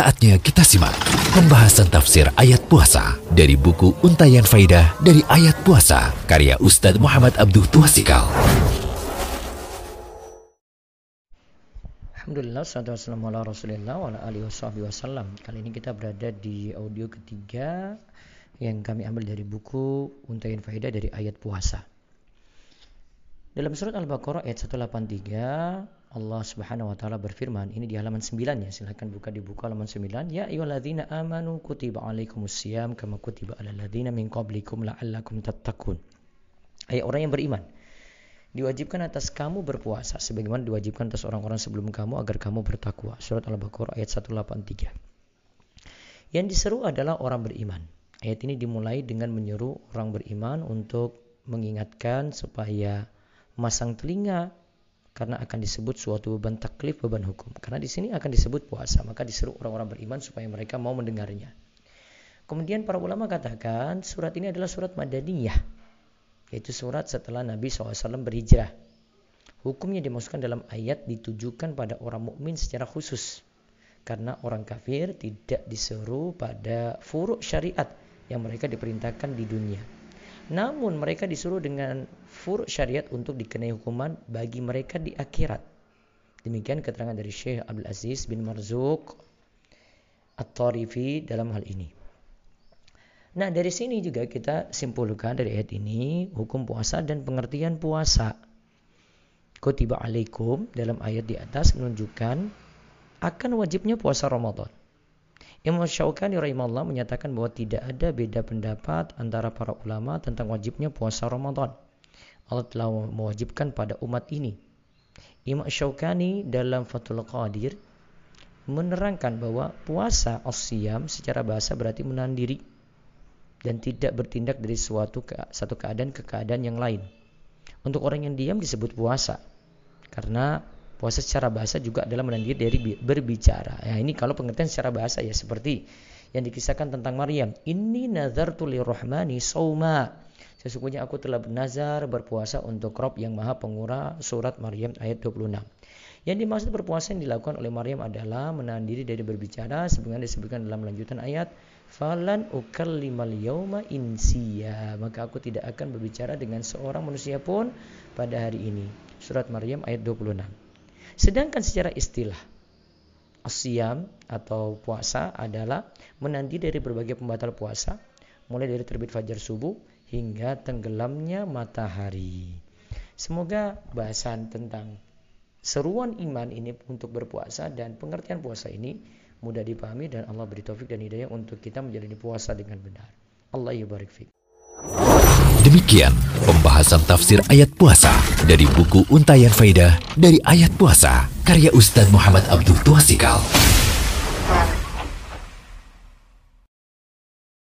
Saatnya kita simak pembahasan tafsir ayat puasa dari buku Untayan Faidah dari Ayat Puasa karya Ustadz Muhammad Abduh Tuasikal. Alhamdulillah, salatu wassalamu ala rasulillah wa alihi wasallam Kali ini kita berada di audio ketiga yang kami ambil dari buku Untayan Faidah dari ayat puasa. Dalam surat Al-Baqarah ayat 183 Allah Subhanahu wa taala berfirman, ini di halaman 9 ya. Silakan buka di buku halaman 9. Ya ayyuhalladzina amanu kutiba alaikumusiyam kama kutiba alal ladzina min qablikum la'allakum tattaqun. Ayat orang yang beriman. Diwajibkan atas kamu berpuasa sebagaimana diwajibkan atas orang-orang sebelum kamu agar kamu bertakwa. Surat Al-Baqarah ayat 183. Yang diseru adalah orang beriman. Ayat ini dimulai dengan menyeru orang beriman untuk mengingatkan supaya masang telinga karena akan disebut suatu beban taklif, beban hukum. Karena di sini akan disebut puasa, maka disuruh orang-orang beriman supaya mereka mau mendengarnya. Kemudian para ulama katakan surat ini adalah surat Madaniyah, yaitu surat setelah Nabi SAW berhijrah. Hukumnya dimasukkan dalam ayat ditujukan pada orang mukmin secara khusus. Karena orang kafir tidak diseru pada furuk syariat yang mereka diperintahkan di dunia. Namun mereka disuruh dengan fur syariat untuk dikenai hukuman bagi mereka di akhirat. Demikian keterangan dari Syekh Abdul Aziz bin Marzuq At-Tarifi dalam hal ini. Nah dari sini juga kita simpulkan dari ayat ini hukum puasa dan pengertian puasa. Kutiba alaikum dalam ayat di atas menunjukkan akan wajibnya puasa Ramadan. Imam Syaukani rahimahullah menyatakan bahwa tidak ada beda pendapat antara para ulama tentang wajibnya puasa Ramadan. Allah telah mewajibkan pada umat ini. Imam Syaukani dalam Fathul Qadir menerangkan bahwa puasa asyam secara bahasa berarti menahan diri dan tidak bertindak dari suatu ke, satu keadaan ke keadaan yang lain. Untuk orang yang diam disebut puasa karena Puasa secara bahasa juga adalah menahan diri dari berbicara. Ya, ini kalau pengertian secara bahasa ya seperti yang dikisahkan tentang Maryam. Ini nazar lirrahmani sauma. Sesungguhnya aku telah bernazar berpuasa untuk Rob yang maha pengura surat Maryam ayat 26. Yang dimaksud berpuasa yang dilakukan oleh Maryam adalah menahan diri dari berbicara sebagaimana disebutkan dalam lanjutan ayat falan ukallimal yauma insiya maka aku tidak akan berbicara dengan seorang manusia pun pada hari ini surat Maryam ayat 26 Sedangkan secara istilah, asyam atau puasa adalah menanti dari berbagai pembatal puasa, mulai dari terbit fajar subuh hingga tenggelamnya matahari. Semoga bahasan tentang seruan iman ini untuk berpuasa dan pengertian puasa ini mudah dipahami dan Allah beri taufik dan hidayah untuk kita menjalani puasa dengan benar. Allah yubarik fiqh. Demikian pembahasan tafsir ayat puasa dari buku Untayan Faidah dari Ayat Puasa karya Ustadz Muhammad Abdul Tuasikal.